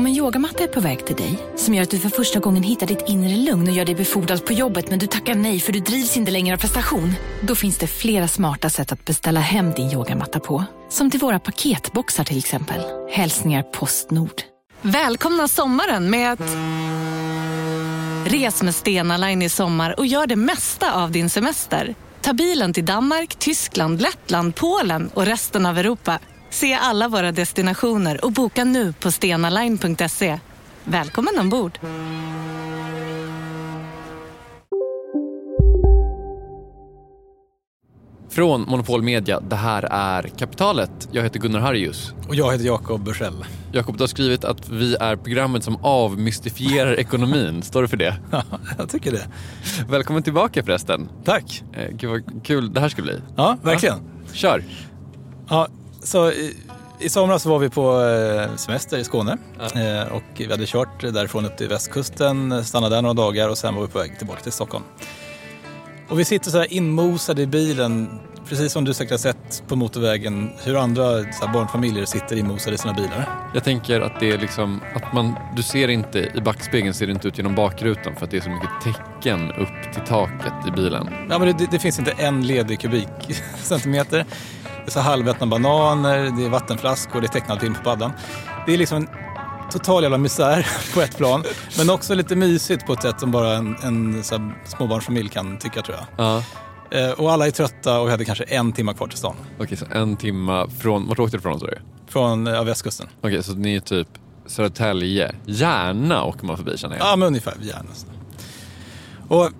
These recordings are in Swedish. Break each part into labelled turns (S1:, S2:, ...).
S1: Om en yogamatta är på väg till dig, som gör att du för första gången hittar ditt inre lugn och gör dig befordrad på jobbet men du tackar nej för du drivs inte längre av prestation. Då finns det flera smarta sätt att beställa hem din yogamatta på. Som till våra paketboxar till exempel. Hälsningar Postnord. Välkomna sommaren med att... Res med Stena Line i sommar och gör det mesta av din semester. Ta bilen till Danmark, Tyskland, Lettland, Polen och resten av Europa. Se alla våra destinationer och boka nu på stenaline.se. Välkommen ombord!
S2: Från Monopol Media, det här är Kapitalet. Jag heter Gunnar Harrius.
S3: Och jag heter Jakob Bursell.
S2: Jakob, du har skrivit att vi är programmet som avmystifierar ekonomin. Står det för det?
S3: Ja, jag tycker det.
S2: Välkommen tillbaka förresten.
S3: Tack.
S2: Eh, Gud vad kul det här ska bli.
S3: Ja, verkligen.
S2: Ja, kör.
S3: Ja, så i, somras var vi på eh, semester i Skåne
S2: Ja.
S3: eh, och vi hade kört därifrån upp till västkusten, stannade där några dagar och sen var vi på väg tillbaka till Stockholm. Och vi sitter så här inmosade i bilen, precis som du säkert har sett på motorvägen, hur andra så här, barnfamiljer sitter inmosade i sina bilar.
S2: Jag tänker att det är liksom att man, du ser inte i backspegeln ser det inte ut genom bakrutan för att det är så mycket tecken upp till taket i bilen.
S3: Ja, men det, det finns inte en ledig kubikcentimeter. Det är så halvätna bananer, det är vattenflaskor, det är tecknad film på paddan. Det är liksom en total jävla misär på ett plan. Men också lite mysigt på ett sätt som bara en, en småbarnsfamilj kan tycka tror jag.
S2: Ja.
S3: Eh, och alla är trötta och vi hade kanske en timme kvar till stan.
S2: Okej, så en timma från, vart åkte du ifrån sa du?
S3: Från eh, västkusten.
S2: Okej, så ni är typ Södertälje. Gärna åker man förbi känner jag.
S3: Ja, men ungefär gärna. Och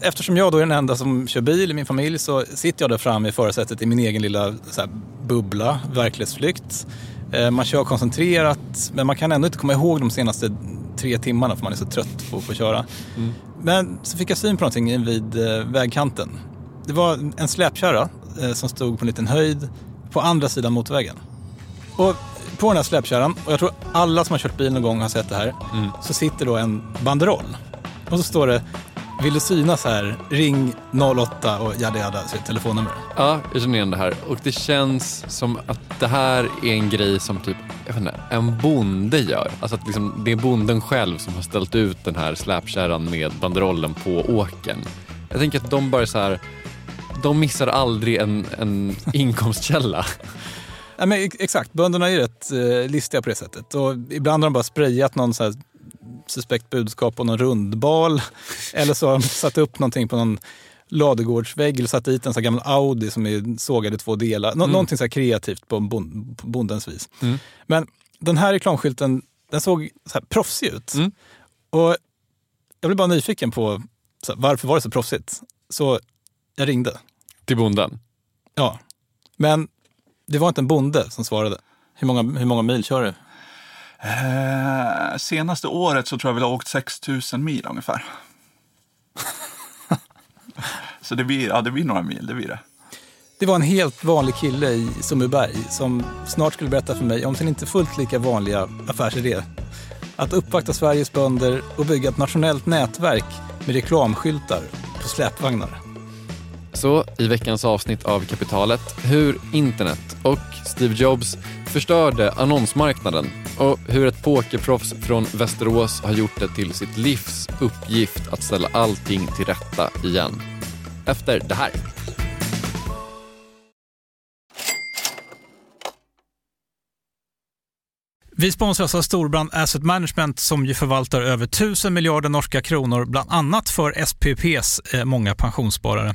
S3: eftersom jag då är den enda som kör bil i min familj så sitter jag där framme i förarsätet i min egen lilla här, bubbla, verklighetsflykt. Eh, Man kör koncentrerat, men man kan ändå inte komma ihåg de senaste tre timmarna för man är så trött på, på att köra. Men så fick jag syn på någonting vid eh, vägkanten. Det var en släpkärra eh, som stod på en liten höjd på andra sidan motorvägen. Och på den här släpkärran, och jag tror alla som har kört bil någon gång har sett det här, så sitter då en banderoll. Och så står det, vill du synas här, ring 08 och jada jada, så är telefonnummer.
S2: Ja, jag känner igen det här. Och det känns som att det här är en grej som typ, jag vet inte, en bonde gör. Alltså att liksom, det är bonden själv som har ställt ut den här släpkärran med banderollen på åken. Jag tänker att de bara så här, de missar aldrig en, en inkomstkälla.
S3: Ja, men ex- exakt, bönderna är ju rätt eh, listiga på det sättet. Och ibland har de bara sprayat någon så här suspekt budskap på någon rundbal. Eller så har de satt upp någonting på någon ladugårdsvägg eller satt dit en sån gammal Audi som är sågad i två delar. Nå- Någonting så här kreativt på, bon, på bondens vis.
S2: Mm.
S3: Men den här reklamskylten, den såg så här proffsig ut.
S2: Mm.
S3: Och jag blev bara nyfiken på här, varför var det så proffsigt. Så jag ringde.
S2: Till bonden.
S3: Ja. Men det var inte en bonde som svarade. Hur många, hur många mil kör du?
S4: Eh, senaste året så tror jag vi har åkt 6 000 mil ungefär. så det blir, ja, det blir några mil, det blir det.
S3: Det var en helt vanlig kille i Sundbyberg som snart skulle berätta för mig om sin inte fullt lika vanliga affärsidé. Att uppvakta Sveriges bönder och bygga ett nationellt nätverk med reklamskyltar på släpvagnar.
S2: Så i veckans avsnitt av Kapitalet, hur internet och Steve Jobs förstörde annonsmarknaden och hur ett pokerproffs från Västerås har gjort det till sitt livs uppgift att ställa allting till rätta igen. Efter det här.
S3: Vi sponsras av Storbrand Asset Management som ju förvaltar över 1000 miljarder norska kronor, bland annat för SPPs eh, många pensionssparare.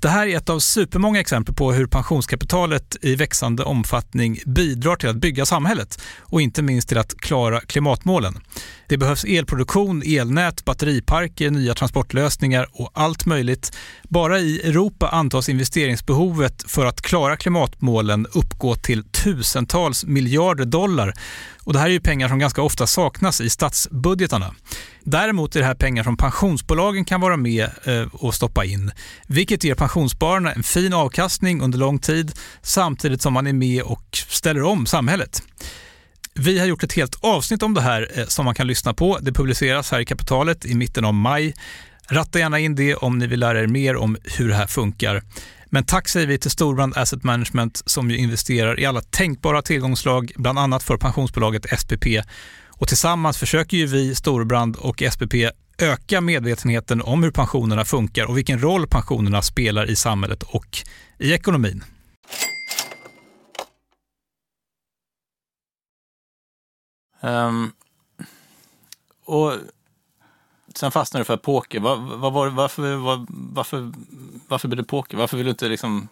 S3: Det här är ett av supermånga exempel på hur pensionskapitalet i växande omfattning bidrar till att bygga samhället och inte minst till att klara klimatmålen. Det behövs elproduktion, elnät, batteriparker, nya transportlösningar och allt möjligt. Bara i Europa antas investeringsbehovet för att klara klimatmålen uppgå till tusentals miljarder dollar. Och det här är ju pengar som ganska ofta saknas i statsbudgetarna. Däremot är det här pengar som pensionsbolagen kan vara med eh, och stoppa in, vilket ger pensionsspararna en fin avkastning under lång tid samtidigt som man är med och ställer om samhället. Vi har gjort ett helt avsnitt om det här eh, som man kan lyssna på. Det publiceras här i Kapitalet i mitten av maj. Ratta gärna in det om ni vill lära er mer om hur det här funkar. Men tack säger vi till Storbrand Asset Management som ju investerar i alla tänkbara tillgångslag, bland annat för pensionsbolaget SPP. Och tillsammans försöker ju vi, Storbrand och SPP, öka medvetenheten om hur pensionerna funkar och vilken roll pensionerna spelar i samhället och i ekonomin. Um, och sen fastnade du för poker. Var, var, var, varför, var, varför, varför blev det poker? Varför vill du inte liksom...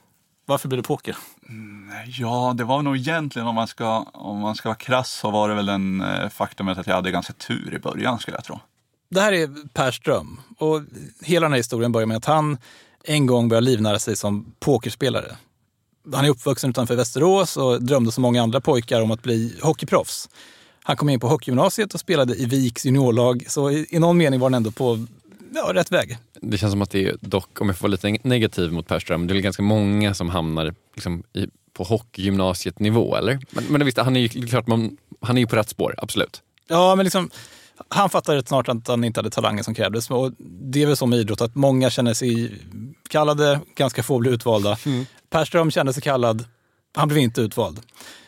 S3: Varför blev det poker?
S4: Mm, ja, det var nog egentligen om man ska, om man ska vara krass så var det väl den eh, faktumet att jag hade ganska tur i början skulle jag tro.
S3: Det här är Per Ström och hela den här historien börjar med att han en gång började livnära sig som pokerspelare. Han är uppvuxen utanför Västerås och drömde som många andra pojkar om att bli hockeyproffs. Han kom in på hockeygymnasiet och spelade i Viks juniorlag, så i, någon mening var han ändå på ja, rätt väg.
S2: Det känns som att det är dock, om jag får vara lite negativ mot Per Ström, det är ganska många som hamnar liksom, i, på hockeygymnasiet nivå, eller? Men, men visst, han är ju klart, man, han är ju på rätt spår, absolut.
S3: Ja, men liksom, han fattade rätt snart att han inte hade talangen som krävdes. Och det är väl så med idrott, att många känner sig kallade, ganska få blir utvalda. Mm. Per Ström kände sig kallad, han blev inte utvald.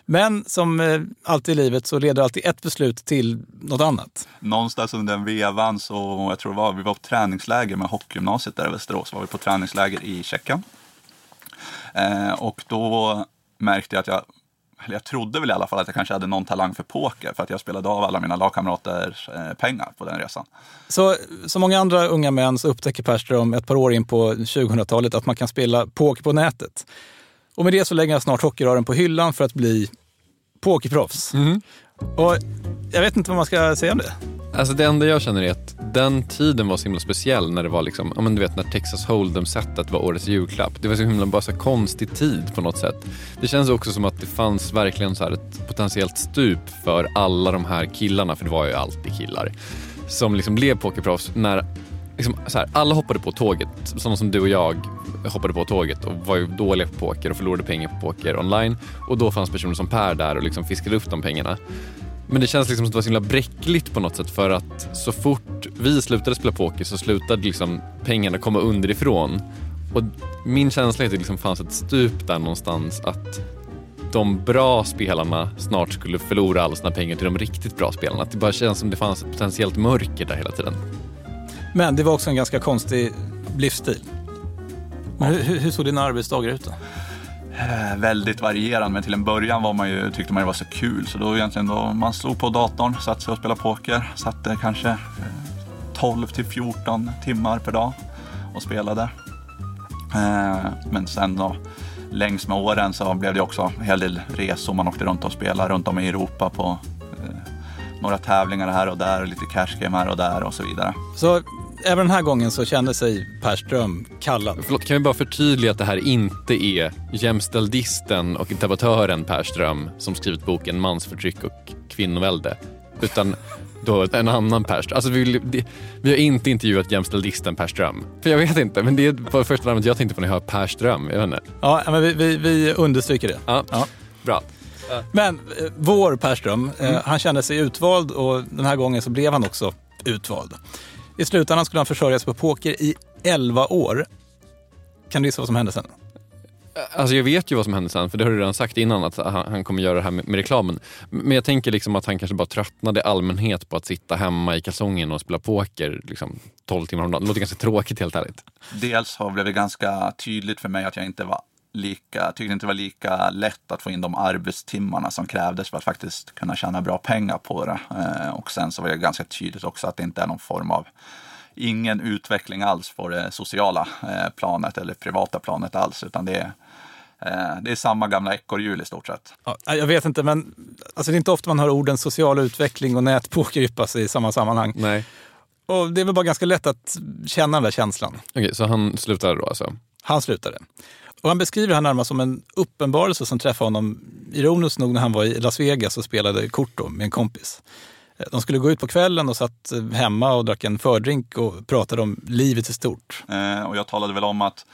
S3: Men som eh, alltid i livet så leder alltid ett beslut till något annat.
S4: Någonstans under den vevan så, jag tror det var, vi var på träningsläger med hockeygymnasiet där i Västerås. Var vi på träningsläger i Tjeckien. Eh, och då märkte jag att jag, eller jag trodde väl i alla fall att jag kanske hade någon talang för poker för att jag spelade av alla mina lagkamraters eh, pengar på den resan.
S3: Så som många andra unga män så upptäcker Perström ett par år in på 2000-talet att man kan spela poker på nätet. Och med det så lägger han snart hockeyrören på hyllan för att bli pokerproffs. Mm. Och jag vet inte vad man ska säga om det.
S2: Alltså det enda jag känner är att den tiden var så himla speciell när det var liksom, ja men du vet när Texas Hold'em-setet var årets julklapp. Det var så himla bara så konstig tid på något sätt. Det känns också som att det fanns verkligen så här ett potentiellt stup för alla de här killarna, för det var ju alltid killar, som liksom blev pokerproffs när liksom, så här, alla hoppade på tåget. Sådana som du och jag hoppade på tåget och var ju dåliga på poker och förlorade pengar på poker online. Och då fanns personer som Per där och liksom fiskade upp de pengarna. Men det känns liksom som att det var så himla bräckligt på något sätt för att så fort vi slutade spela poker så slutade liksom pengarna komma underifrån. Och min känsla är att det liksom fanns ett stup där någonstans att de bra spelarna snart skulle förlora alla sina pengar till de riktigt bra spelarna. Att det bara känns som att det fanns ett potentiellt mörker där hela tiden.
S3: Men det var också en ganska konstig livsstil. Hur, hur såg dina arbetsdagar ut då?
S4: Eh, väldigt varierande, men till en början var man ju, tyckte man det var så kul. Så då egentligen då man slog på datorn, satt sig och spelade poker. Satt kanske eh, 12 till 14 timmar per dag och spelade. Eh, men sen då längs med åren så blev det också en hel del resor. Man åkte runt och spelade runt om i Europa på eh, några tävlingar här och där och lite cash game här och där och så vidare.
S3: Så även den här gången så kände sig Per Ström kallad.
S2: Förlåt, kan vi bara förtydliga att det här inte är jämställdisten och debattören Per Ström som skrivit boken Mansförtryck och kvinnovälde. Utan då en annan Per Ström. Alltså vi, vi har inte intervjuat jämställdisten Per Ström. För jag vet inte, men det är första namnet jag tänkte på när jag hör Per Ström. Jag vet inte.
S3: Ja, men vi, vi, vi understryker det.
S2: Ja, ja. Bra.
S3: Men eh, vår Perström, eh, mm. han kände sig utvald och den här gången så blev han också utvald. I slutändan skulle han försörja sig på poker i 11 år. Kan du gissa vad som hände sen?
S2: Alltså jag vet ju vad som hände sen, för det har du redan sagt innan att han, kommer göra det här med, med, reklamen. Men jag tänker liksom att han kanske bara tröttnade i allmänhet på att sitta hemma i kalsongen och spela poker liksom, 12 timmar om dagen. Det låter ganska tråkigt helt ärligt.
S4: Dels har det blivit ganska tydligt för mig att jag inte var lika, tyckte inte det var lika lätt att få in de arbetstimmarna som krävdes för att faktiskt kunna tjäna bra pengar på det. Eh, och sen så var det ganska tydligt också att det inte är någon form av ingen utveckling alls på det sociala eh, planet eller privata planet alls, utan det är, eh, det är samma gamla ekorrhjul i stort sett.
S3: Ja, jag vet inte, men alltså, det är inte ofta man hör orden social utveckling och nätpoker yppas i samma sammanhang.
S2: Nej.
S3: Och det är väl bara ganska lätt att känna den där känslan.
S2: Okej, så han slutade då alltså?
S3: Han slutade. Och han beskriver det här närmast som en uppenbarelse som träffade honom, ironiskt nog, när han var i Las Vegas och spelade kort då, med en kompis. Eh, de skulle gå ut på kvällen och satt eh, hemma och drack en fördrink och pratade om livet i stort.
S4: Eh, och jag talade väl om att,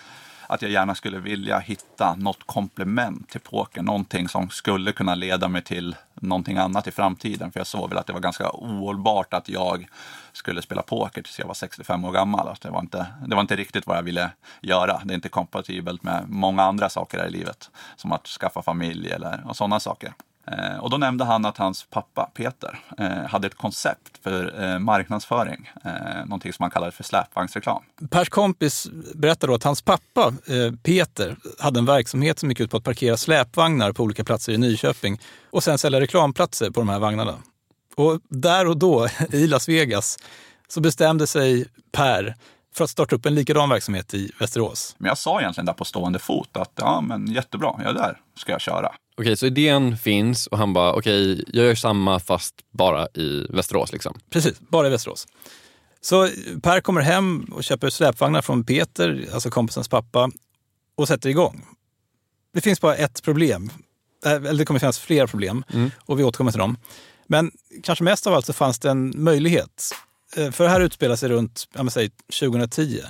S4: att jag gärna skulle vilja hitta något komplement till poker. Någonting som skulle kunna leda mig till någonting annat i framtiden. För jag såg väl att det var ganska ohållbart att jag skulle spela poker tills jag var 65 år gammal. Alltså det, var inte, det var inte riktigt vad jag ville göra. Det är inte kompatibelt med många andra saker här i livet. Som att skaffa familj eller och sådana saker. Eh, och då nämnde han att hans pappa Peter eh, hade ett koncept för eh, marknadsföring. Någonting som han kallade för släpvagnsreklam.
S3: Pers kompis berättade då att hans pappa Peter hade en verksamhet som gick ut på att parkera släpvagnar på olika platser i Nyköping och sen sälja reklamplatser på de här vagnarna. Och där och då, i Las Vegas, så bestämde sig Per för att starta upp en likadan verksamhet i Västerås.
S4: Men jag sa egentligen där på stående fot att ja, men jättebra, ja, där ska jag köra.
S2: Okej, så idén finns och han bara, okej, jag gör samma fast bara i Västerås liksom.
S3: Precis, bara i Västerås. Så Per kommer hem och köper släpvagnar från Peter, alltså kompisens pappa, och sätter igång. Det finns bara ett problem. Äh, Eller det kommer finnas flera problem och vi återkommer till dem. Men kanske mest av allt så fanns det en möjlighet. Eh, För det här utspelar sig runt säg 2010.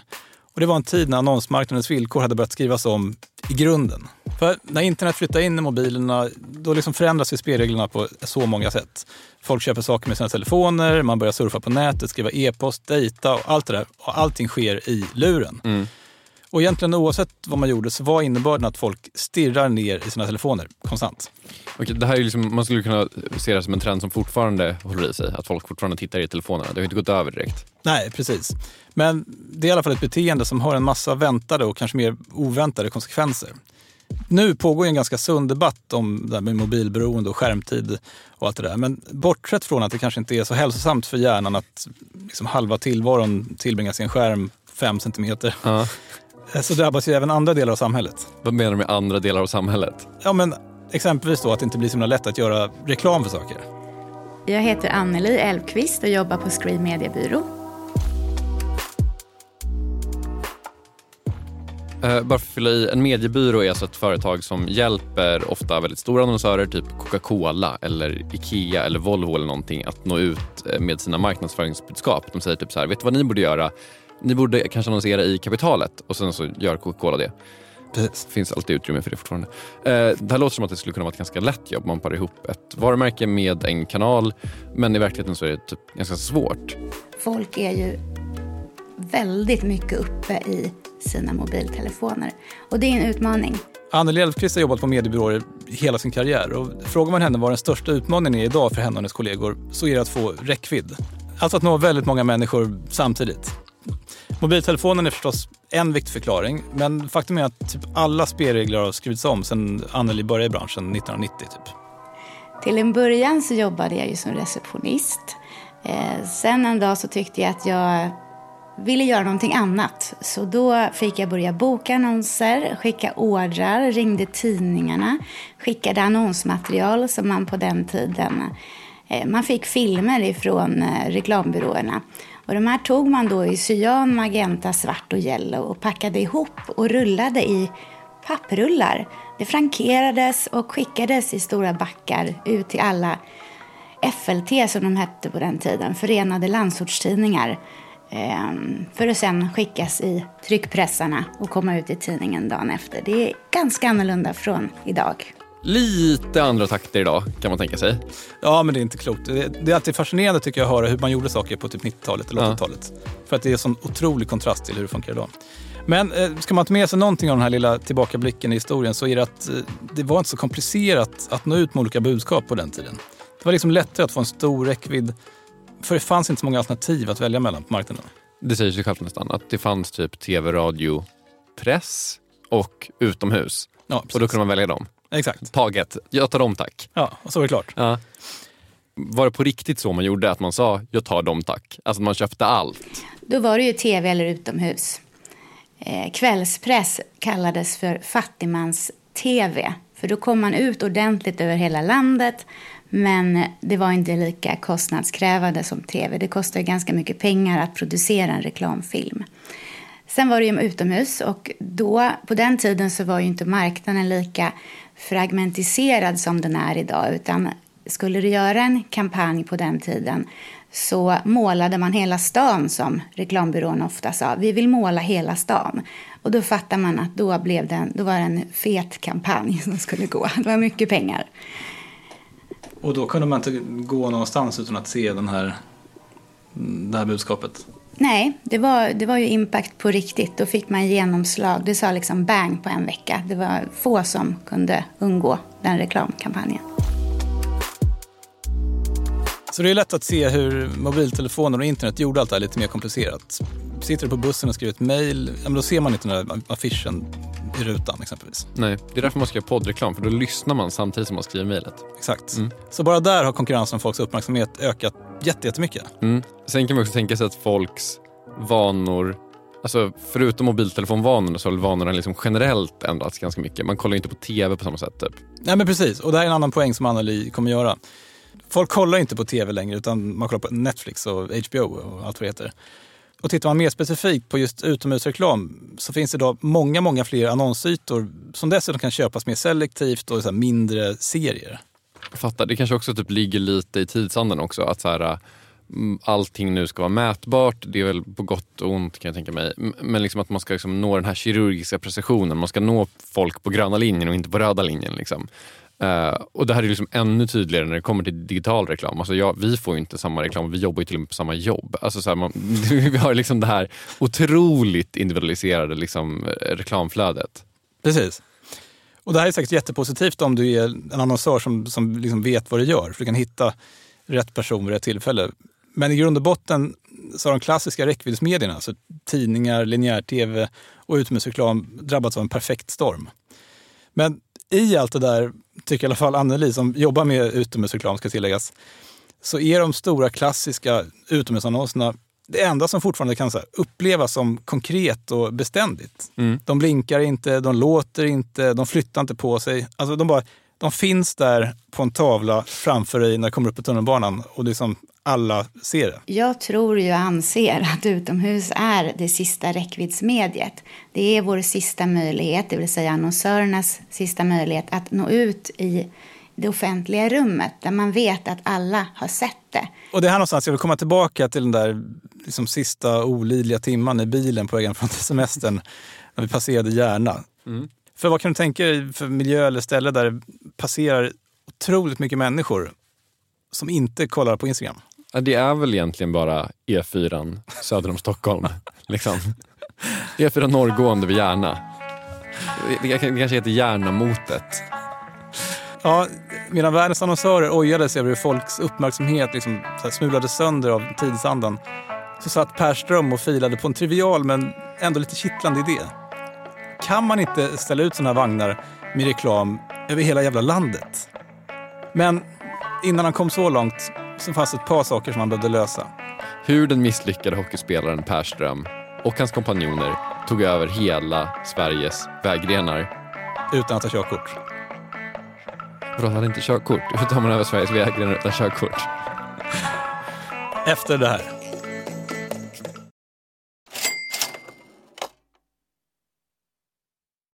S3: Och det var en tid när annonsmarknadens villkor hade börjat skrivas om i grunden. För när internet flyttar in i mobilerna, då liksom förändras ju spelreglerna på så många sätt. Folk köper saker med sina telefoner, man börjar surfa på nätet, skriva e-post, dejta och allt det där. Och allting sker i luren. Och egentligen oavsett vad man gjorde så var innebörden att folk stirrar ner i sina telefoner konstant.
S2: Okej, det här är liksom, man skulle kunna se det som en trend som fortfarande håller i sig. Att folk fortfarande tittar i telefonerna. Det har inte gått över direkt.
S3: Nej, precis. Men det är i alla fall ett beteende som har en massa väntade och kanske mer oväntade konsekvenser. Nu pågår en ganska sund debatt om det här med mobilberoende och skärmtid och allt det där. Men bortsett från att det kanske inte är så hälsosamt för hjärnan att liksom halva tillvaron tillbringas i en skärm fem centimeter,
S2: Ja.
S3: så drabbas ju även andra delar av samhället.
S2: Vad menar du med andra delar av samhället?
S3: Ja, men exempelvis då att det inte blir så himla lätt att göra reklam för saker.
S5: Jag heter Anneli Elfqvist och jobbar på Screen Mediebyrå.
S2: Eh, bara för att fylla i, en mediebyrå är alltså ett företag som hjälper ofta väldigt stora annonsörer, typ Coca-Cola eller Ikea eller Volvo eller någonting att nå ut eh, med sina marknadsföringsbudskap. De säger typ så här, vet du vad ni borde göra? Ni borde kanske annonsera i kapitalet och sen så gör Coca-Cola det.
S3: Precis.
S2: Det finns alltid utrymme för det fortfarande. Eh, det här låter som att det skulle kunna vara ett ganska lätt jobb. Man parar ihop ett varumärke med en kanal. Men i verkligheten så är det typ ganska svårt.
S5: Folk är ju väldigt mycket uppe i sina mobiltelefoner. Och det är en utmaning.
S3: Anneli Elfqvist har jobbat på mediebyråer hela sin karriär och frågar man henne vad den största utmaningen är idag för henne och hennes kollegor så är det att få räckvidd. Alltså att nå väldigt många människor samtidigt. Mobiltelefonen är förstås en viktig förklaring, men faktum är att typ alla spelregler har skrivits om sedan Anneli började i branschen 1990. Typ.
S5: Till en början så jobbade jag ju som receptionist. Eh, sen en dag så tyckte jag att jag ville göra någonting annat. Så då fick jag börja boka annonser, skicka ordrar, ringde tidningarna, skickade annonsmaterial som man på den tiden... Eh, man fick filmer ifrån eh, reklambyråerna. Och de här tog man då i cyan, magenta, svart och yellow och packade ihop och rullade i papprullar. Det frankerades och skickades i stora backar ut till alla FLT som de hette på den tiden, Förenade landsortstidningar. Ehm, För att sen skickas i tryckpressarna och komma ut i tidningen dagen efter. Det är ganska annorlunda från idag.
S2: Lite andra takter idag kan man tänka sig.
S3: Ja, men det är inte klokt. Det, det är alltid fascinerande tycker jag att höra hur man gjorde saker på typ 90-talet eller
S2: Ja.
S3: 80-talet. För att det är en sån otrolig kontrast till hur det funkar idag. Men eh, ska man ta med sig någonting av den här lilla tillbakablicken i historien så är det att eh, det var inte så komplicerat att nå ut med olika budskap på den tiden. Det var liksom lättare att få en stor räckvidd för det fanns inte så många alternativ att välja mellan på marknaden.
S2: Det säger sig självt nästan att det fanns typ tv, radio, press och utomhus.
S3: Ja,
S2: Och då kunde man välja dem.
S3: Exakt.
S2: Taget. Jag tar dem tack.
S3: Ja, och så var det klart.
S2: Ja. Var det på riktigt så man gjorde? Att man sa jag tar dem tack? Alltså man köpte allt?
S5: Då var det ju tv eller utomhus. Eh, kvällspress kallades för fattigmans-tv. För då kom man ut ordentligt över hela landet. Men det var inte lika kostnadskrävande som tv. Det kostar ganska mycket pengar att producera en reklamfilm. Sen var det ju utomhus och då, på den tiden så var ju inte marknaden lika fragmentiserad som den är idag. Utan skulle du göra en kampanj på den tiden så målade man hela stan som reklambyrån ofta sa. Vi vill måla hela stan. Och då fattar man att då, blev det då var det en fet kampanj som skulle gå. Det var mycket pengar.
S3: Och då kunde man inte gå någonstans utan att se den här, det här budskapet?
S5: Nej, det var, det var ju impact på riktigt. Då fick man genomslag. Det sa liksom bang på en vecka. Det var få som kunde undgå den reklamkampanjen.
S3: Så det är lätt att se hur mobiltelefoner och internet gjorde allt det här lite mer komplicerat. Sitter du på bussen och skriver ett mejl, ja, då ser man inte den där affischen i rutan exempelvis.
S2: Nej, det är därför man ska göra poddreklam, för då lyssnar man samtidigt som man skriver mejlet.
S3: Exakt. Mm. Så bara där har konkurrensen om folks uppmärksamhet ökat jättemycket.
S2: Mm. Sen kan man också tänka sig att folks vanor Alltså, förutom mobiltelefonvanorna så har vanorna liksom generellt ändrats ganska mycket. Man kollar inte på tv på samma sätt. Typ.
S3: Nej men precis, och det här är en annan poäng som Anneli kommer göra. Folk kollar inte på tv längre utan man kollar på Netflix och HBO och allt vad det heter. Och tittar man mer specifikt på just utomhusreklam så finns det idag många, många fler annonsytor som dessutom kan köpas mer selektivt och så mindre serier.
S2: Jag fattar. Det kanske också typ ligger lite i tidsandan också. Att så här, äh, allting nu ska vara mätbart. Det är väl på gott och ont kan jag tänka mig. Men liksom att man ska liksom nå den här kirurgiska precisionen. Man ska nå folk på gröna linjen och inte på röda linjen. Liksom. Uh, och det här är liksom ännu tydligare när det kommer till digital reklam. Alltså jag, vi får ju inte samma reklam, vi jobbar ju till och med på samma jobb. Alltså så här, man, vi har liksom det här otroligt individualiserade liksom, eh, reklamflödet.
S3: Precis. Och det här är säkert jättepositivt om du är en annonsör som, som liksom vet vad du gör. För du kan hitta rätt person vid rätt tillfälle. Men i grund och botten så har de klassiska räckviddsmedierna, alltså tidningar, linjär-tv och utomhusreklam drabbats av en perfekt storm. Men i allt det där, tycker i alla fall Anneli som jobbar med utomhusreklam ska tilläggas, så är de stora klassiska utomhusannonserna det enda som fortfarande kan så upplevas som konkret och beständigt. Mm. De blinkar inte, de låter inte, de flyttar inte på sig. Alltså de, bara, de finns där på en tavla framför dig när du kommer upp på tunnelbanan och det är som alla ser det.
S5: Jag tror ju och anser att utomhus är det sista räckviddsmediet. Det är vår sista möjlighet, det vill säga annonsörernas sista möjlighet att nå ut i det offentliga rummet där man vet att alla har sett det.
S3: Och det är här någonstans jag vill komma tillbaka till den där liksom, sista olidliga timman i bilen på vägen från semestern när vi passerade Järna. Mm. För vad kan du tänka dig för miljö eller ställe där det passerar otroligt mycket människor som inte kollar på Instagram?
S2: Det är väl egentligen bara E4 söder om Stockholm. liksom. E4 norrgående vid Järna. Det kanske heter Järnamotet.
S3: Ja, medan världens annonsörer ojade över hur folks uppmärksamhet liksom smulades sönder av tidsandan så satt Per Ström och filade på en trivial men ändå lite kittlande idé. Kan man inte ställa ut sådana här vagnar med reklam över hela jävla landet? Men innan han kom så långt så fanns ett par saker som han behövde lösa.
S2: Hur den misslyckade hockeyspelaren Per Ström och hans kompanjoner tog över hela Sveriges vägrenar.
S3: Utan att ha körkort.
S2: Vadå, hade inte körkort? Hur tar man över Sveriges vägrenar utan körkort?
S3: Efter det här.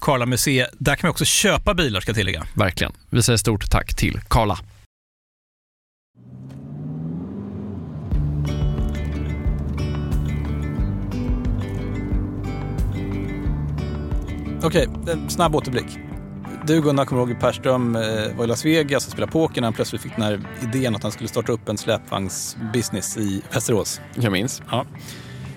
S3: Karla Museet. Där kan man också köpa bilar ska jag tillägga.
S2: Verkligen. Vi säger stort tack till Karla.
S3: Okej, en snabb återblick. Du Gunnar kommer ihåg Perström eh, var i Las Vegas och spelade poker när han plötsligt fick den här idén att han skulle starta upp en släpvagnsbusiness i Västerås.
S2: Jag minns.
S3: Ja.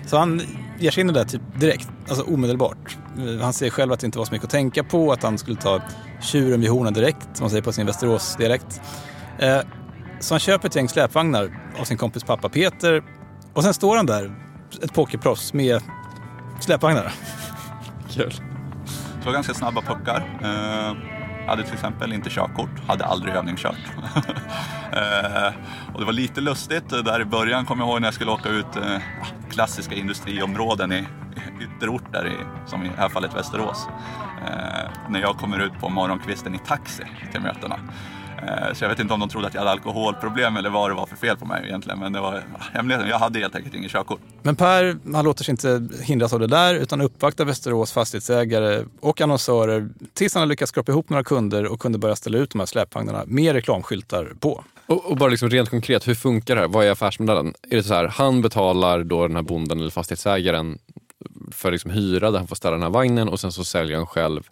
S3: Så han ger sig in i det där typ direkt, alltså omedelbart. Eh, han säger själv att det inte var så mycket att tänka på, att han skulle ta tjuren vid hornen direkt, som man säger på sin Västerås-dialekt. Eh, så han köper ett gäng släpvagnar av sin kompis pappa Peter och sen står han där, ett pokerproffs med släpvagnar.
S2: Kul.
S4: Det var ganska snabba puckar. Hade till exempel inte körkort, hade aldrig övningskört. eh, och det var lite lustigt eh, där i början, kommer jag ihåg när jag skulle åka ut eh, klassiska industriområden i ytterorter, i, som i det här fallet Västerås. Eh, när jag kommer ut på morgonkvisten i taxi till mötena. Eh, så jag vet inte om de trodde att jag hade alkoholproblem eller vad det var för fel på mig egentligen. Men det var hemligheten. Jag hade helt enkelt inget körkort.
S3: Men Per, han låter sig inte hindras av det där utan uppvaktar Västerås fastighetsägare och annonsörer tills han har lyckats skrapa ihop några kunder och kunde börja ställa ut de här släpvagnarna med reklamskyltar på.
S2: Och, och bara liksom rent konkret, hur funkar det här? Vad är affärsmodellen? Är det så här, han betalar då den här bonden eller fastighetsägaren för liksom hyra där han får ställa den här vagnen och sen så säljer han själv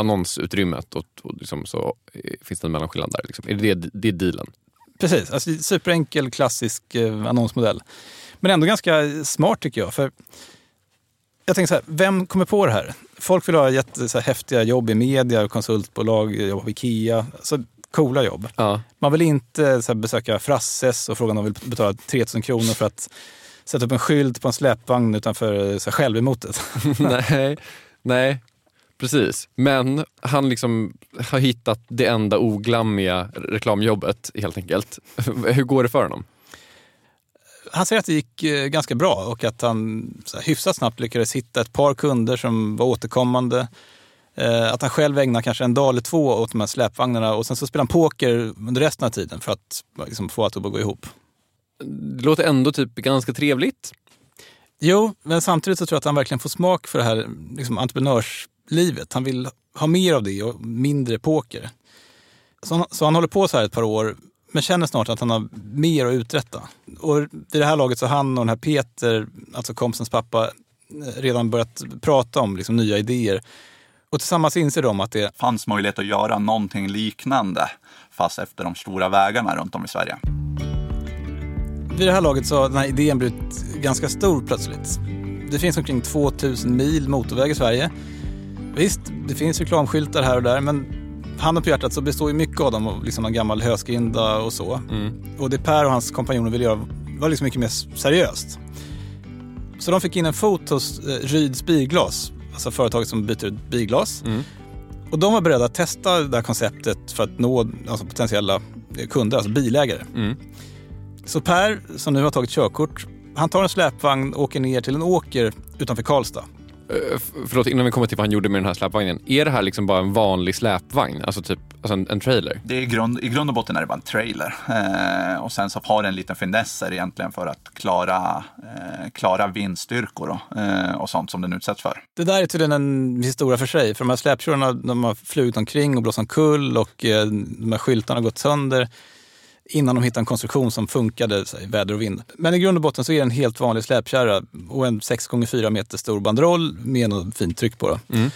S2: annonsutrymmet och, och liksom så finns det en mellanskillnad där. Liksom. Är det, det, det är dealen?
S3: Precis, alltså, superenkel klassisk eh, annonsmodell. Men ändå ganska smart tycker jag. För jag tänker så här, vem kommer på det här? Folk vill ha jätte, så här, häftiga jobb i media, konsultbolag, jobba på Ikea. Alltså, coola jobb.
S2: Ja.
S3: Man vill inte så här, besöka Frasses och fråga om de vill betala 3000 kronor för att sätta upp en skylt på en släpvagn utanför så här, självemotet.
S2: nej, nej, Precis, men han liksom har hittat det enda oglammiga reklamjobbet helt enkelt. Hur går det för honom?
S3: Han säger att det gick eh, ganska bra och att han här, hyfsat snabbt lyckades hitta ett par kunder som var återkommande. Eh, att han själv ägnar kanske en dag eller två åt de här släpvagnarna och sen så spelar han poker under resten av tiden för att liksom, få allt att gå ihop.
S2: Det låter ändå typ ganska trevligt.
S3: Jo, men samtidigt så tror jag att han verkligen får smak för det här liksom, entreprenörs livet. Han vill ha mer av det och mindre poker. Så han, så han håller på så här ett par år, men känner snart att han har mer att uträtta. Och vid det här laget så har han och den här Peter, alltså kompisens pappa, redan börjat prata om liksom nya idéer. Och tillsammans inser de att det
S4: fanns möjlighet att göra någonting liknande fast efter de stora vägarna runt om i Sverige.
S3: Vid det här laget så har den här idén blivit ganska stor plötsligt. Det finns omkring 2000 mil motorväg i Sverige. Visst, det finns reklamskyltar här och där, men handen på hjärtat så består ju mycket av dem av liksom en gammal höskrinda och så. Mm. Och det Per och hans kompanjoner ville göra var liksom mycket mer seriöst. Så de fick in en fot hos eh, Ryds Bilglas, alltså företaget som byter ut bilglas. Mm. Och de var beredda att testa det här konceptet för att nå alltså potentiella kunder, alltså bilägare. Mm. Så Per, som nu har tagit körkort, han tar en släpvagn och åker ner till en åker utanför Karlstad.
S2: Uh, förlåt, innan vi kommer till vad han gjorde med den här släpvagnen. Är det här liksom bara en vanlig släpvagn? Alltså typ alltså en, en trailer?
S4: Det är grund, I grund och botten är det bara en trailer. Eh, och sen så har det en liten finesser egentligen för att klara, eh, klara vindstyrkor då, eh, och sånt som den utsätts för.
S3: Det där är tydligen en historia för sig. För de här släpkörarna de har flugit omkring och blåst omkull och eh, de här skyltarna har gått sönder innan de hittade en konstruktion som funkade i väder och vind. Men i grund och botten så är det en helt vanlig släpkärra och en 6x4 meter stor banderoll med något fint tryck på. Mm.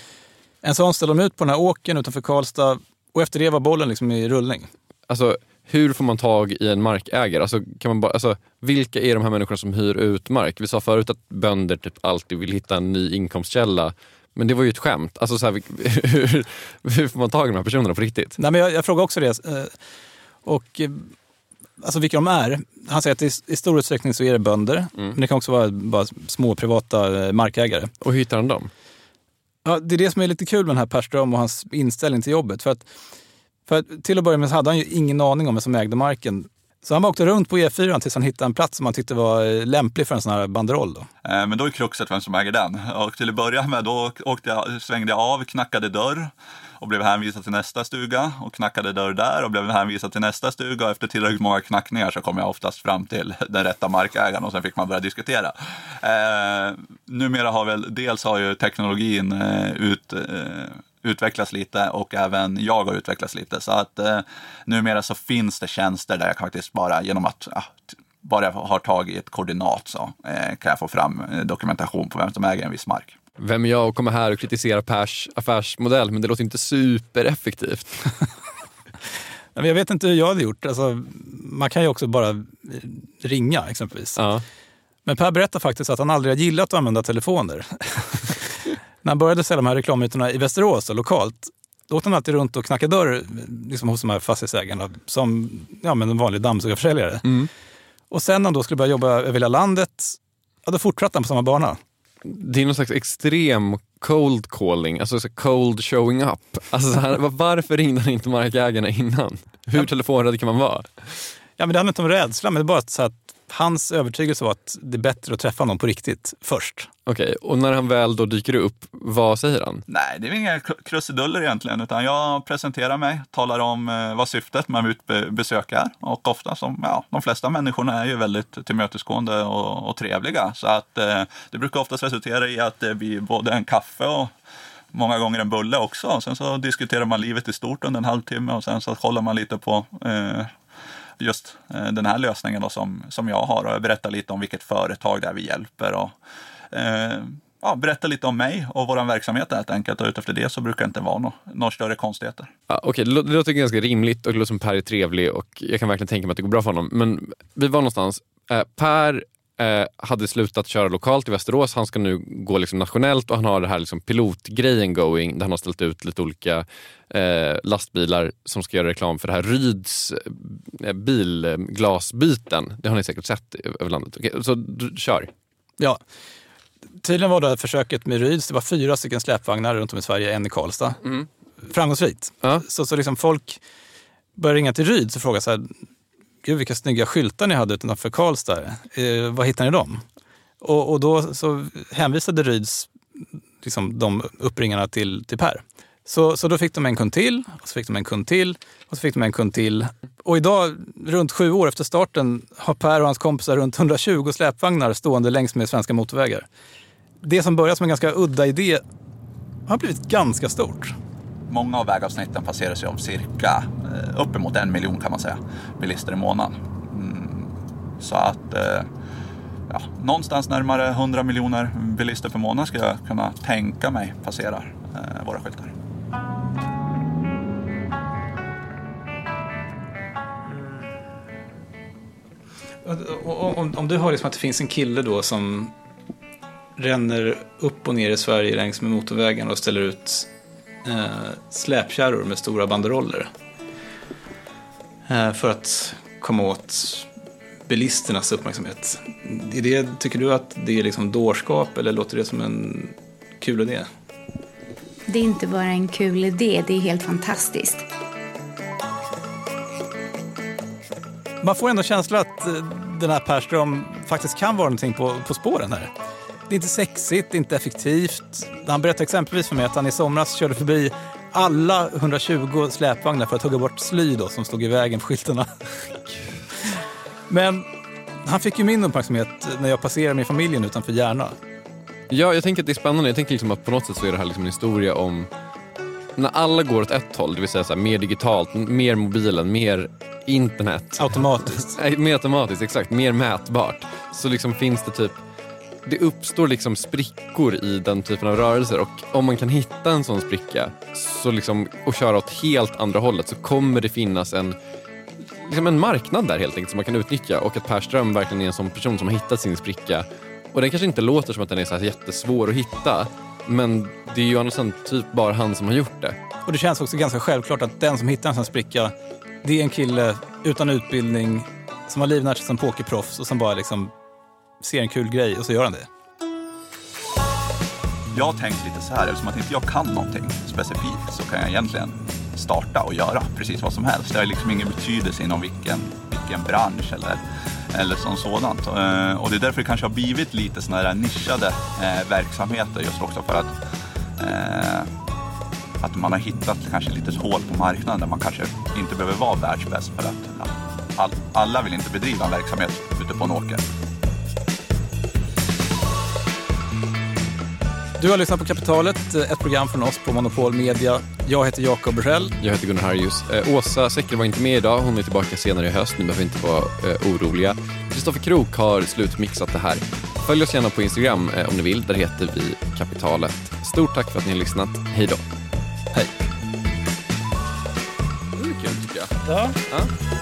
S3: En sån ställde de ut på den här åken utanför Karlstad och efter det var bollen liksom i rullning.
S2: Alltså, hur får man tag i en markägare? Alltså, kan man bara, alltså, vilka är de här människorna som hyr ut mark? Vi sa förut att bönder typ alltid vill hitta en ny inkomstkälla. Men det var ju ett skämt. Alltså, så här, hur, hur får man tag i de här personerna på riktigt?
S3: Nej, men jag, jag frågade också det. Eh, och eh, alltså vilka de är. Han säger att i, i stor utsträckning så är det bönder, mm. men det kan också vara bara små privata eh, markägare.
S2: Och hur hittar han dem?
S3: Ja, det är det som är lite kul med den här Perström och hans inställning till jobbet. För att, för att till att börja med så hade han ju ingen aning om vem som ägde marken. Så han åkte runt på E4 tills han hittade en plats som han tyckte var eh, lämplig för en sån här banderoll. Då.
S4: Eh, men då är kruxet vem som äger den. Och till att börja med då åkte jag, svängde jag av, knackade dörr och blev hänvisad till nästa stuga och knackade dörr där och blev hänvisad till nästa stuga och efter tillräckligt många knackningar så kom jag oftast fram till den rätta markägaren och sen fick man börja diskutera. Eh, numera har väl, dels har ju teknologin eh, ut eh, utvecklats lite och även jag har utvecklats lite. Så att eh, numera så finns det tjänster där jag faktiskt bara genom att ah, ja, bara jag har tagit ett koordinat så eh, kan jag få fram eh, dokumentation på vem som äger en viss mark.
S2: Vem är jag att komma här och kritisera Pers affärsmodell, men det låter inte supereffektivt.
S3: jag vet inte hur jag hade gjort. Alltså, man kan ju också bara ringa exempelvis. Ja. Men Per berättar faktiskt att han aldrig har gillat att använda telefoner. När han började sälja de här reklamytorna i Västerås, lokalt, då åkte han alltid runt och knackade dörr liksom hos de här fastighetsägarna som ja, men en vanlig dammsugarförsäljare. Mm. Och sen när han då skulle börja jobba över hela landet, ja, då fortsatte han på samma bana
S2: det är någon slags extrem cold calling, alltså så cold showing up. Alltså så här, varför ringde han inte markägarna innan? Hur telefonrädd kan man vara?
S3: Ja, men det handlar inte om rädsla, men det är bara så att hans övertygelse var att det är bättre att träffa någon på riktigt först.
S2: Okej, okay, och när han väl då dyker upp, vad säger han?
S4: Nej, det är inga krusiduller egentligen, utan jag presenterar mig, talar om eh, vad syftet med mitt besök är. Och ofta, som ja, de flesta människorna är ju väldigt tillmötesgående och, och trevliga. Så att eh, det brukar oftast resultera i att det blir både en kaffe och många gånger en bulle också. Sen så diskuterar man livet i stort under en halvtimme och sen så kollar man lite på eh, just eh, den här lösningen då som, som jag har och jag berättar lite om vilket företag det är vi hjälper och eh, ja, berätta lite om mig och vår verksamhet helt enkelt. Och utefter det så brukar det inte vara några no, större konstigheter.
S2: Ja, Okej, okay. det låter ganska rimligt och det låter som Per är trevlig och jag kan verkligen tänka mig att det går bra för honom. Men vi var någonstans. Eh, per eh, hade slutat köra lokalt i Västerås. Han ska nu gå liksom nationellt och han har det här liksom pilotgrejen going där han har ställt ut lite olika eh, lastbilar som ska göra reklam för det här Ryds eh, bilglasbyten. Det har ni säkert sett över landet. Okay, så du, kör.
S3: Ja. Tydligen var det här försöket med Ryds, det var fyra stycken släpvagnar runt om i Sverige, en i Karlstad. Mm. Framgångsrikt. Ja. Så, så liksom folk började ringa till Ryds och fråga så här, gud vilka snygga skyltar ni hade utanför Karlstad. Eh, var hittade ni dem? Och, och, då så hänvisade Ryds liksom, de uppringarna till, till Per. Så, så då fick de en kund till, och så fick de en kund till, och så fick de en kund till. Och idag, runt sju år efter starten, har Per och hans kompisar runt 120 släpvagnar stående längs med svenska motorvägar. Det som började som en ganska udda idé har blivit ganska stort
S4: många av vägavsnitten passerar sig av cirka eh, uppemot en miljon kan man säga bilister i månaden. Mm. Så att eh, ja, någonstans närmare 100 miljoner bilister per månad skulle jag kunna tänka mig passerar eh, våra skyltar. Mm.
S3: Om, om, du hör liksom att det finns en kille då som ränner upp och ner i Sverige längs med motorvägen och ställer ut eh, släpkärror med stora banderoller. Eh, för att komma åt bilisternas uppmärksamhet. Är det, tycker du att det är liksom dårskap eller låter det som en kul idé?
S5: Det är inte bara en kul idé, det är helt fantastiskt.
S3: Man får ändå känslan att eh, den här Perström faktiskt kan vara någonting på, på spåren här. Det är inte sexigt, det är inte effektivt. Han berättade exempelvis för mig att han i somras körde förbi alla 120 släpvagnar för att hugga bort sly då, som stod i vägen på skyltarna. Men han fick ju min uppmärksamhet när jag passerade med familjen utanför Järna.
S2: Ja, jag tänker att det är spännande. Jag tänker liksom att på något sätt så är det här liksom en historia om när alla går åt ett håll, det vill säga så här, mer digitalt, mer mobilen, mer internet.
S3: Automatiskt.
S2: Mer automatiskt, exakt. Mer mätbart. Så liksom finns det typ det uppstår liksom sprickor i den typen av rörelser och om man kan hitta en sån spricka så liksom, och köra åt helt andra hållet så kommer det finnas en, liksom en marknad där helt enkelt som man kan utnyttja och att Per Ström verkligen är en sån person som har hittat sin spricka. Och den kanske inte låter som att den är så här jättesvår att hitta men det är ju annars typ bara han som har gjort det.
S3: Och det känns också ganska självklart att den som hittar en sån spricka det är en kille utan utbildning som har livnärt sig som pokerproffs och som bara liksom ser en kul grej och så gör han det.
S4: Jag har tänkt lite så här, eftersom att inte jag kan någonting specifikt så kan jag egentligen starta och göra precis vad som helst. Det har liksom ingen betydelse inom vilken, vilken bransch eller, eller som sådant. Eh, och det är därför det kanske har blivit lite sådana här nischade eh, verksamheter just också för att eh, att man har hittat kanske lite hål på marknaden där man kanske inte behöver vara världsbäst för att ja, all, alla vill inte bedriva en verksamhet ute på en åker.
S3: Du har lyssnat på Kapitalet, ett program från oss på Monopol Media. Jag heter Jakob Bursell.
S2: Jag heter Gunnar Harjus. Eh, Åsa Secker var inte med idag. Hon är tillbaka senare i höst. Ni behöver inte vara eh, oroliga. Kristoffer Krook har slutmixat det här. Följ oss gärna på Instagram eh, om ni vill. Där heter vi Kapitalet. Stort tack för att ni har lyssnat. Hej då.
S3: Hej.
S2: Det är kul tycker jag.
S3: Ja.
S2: Ja.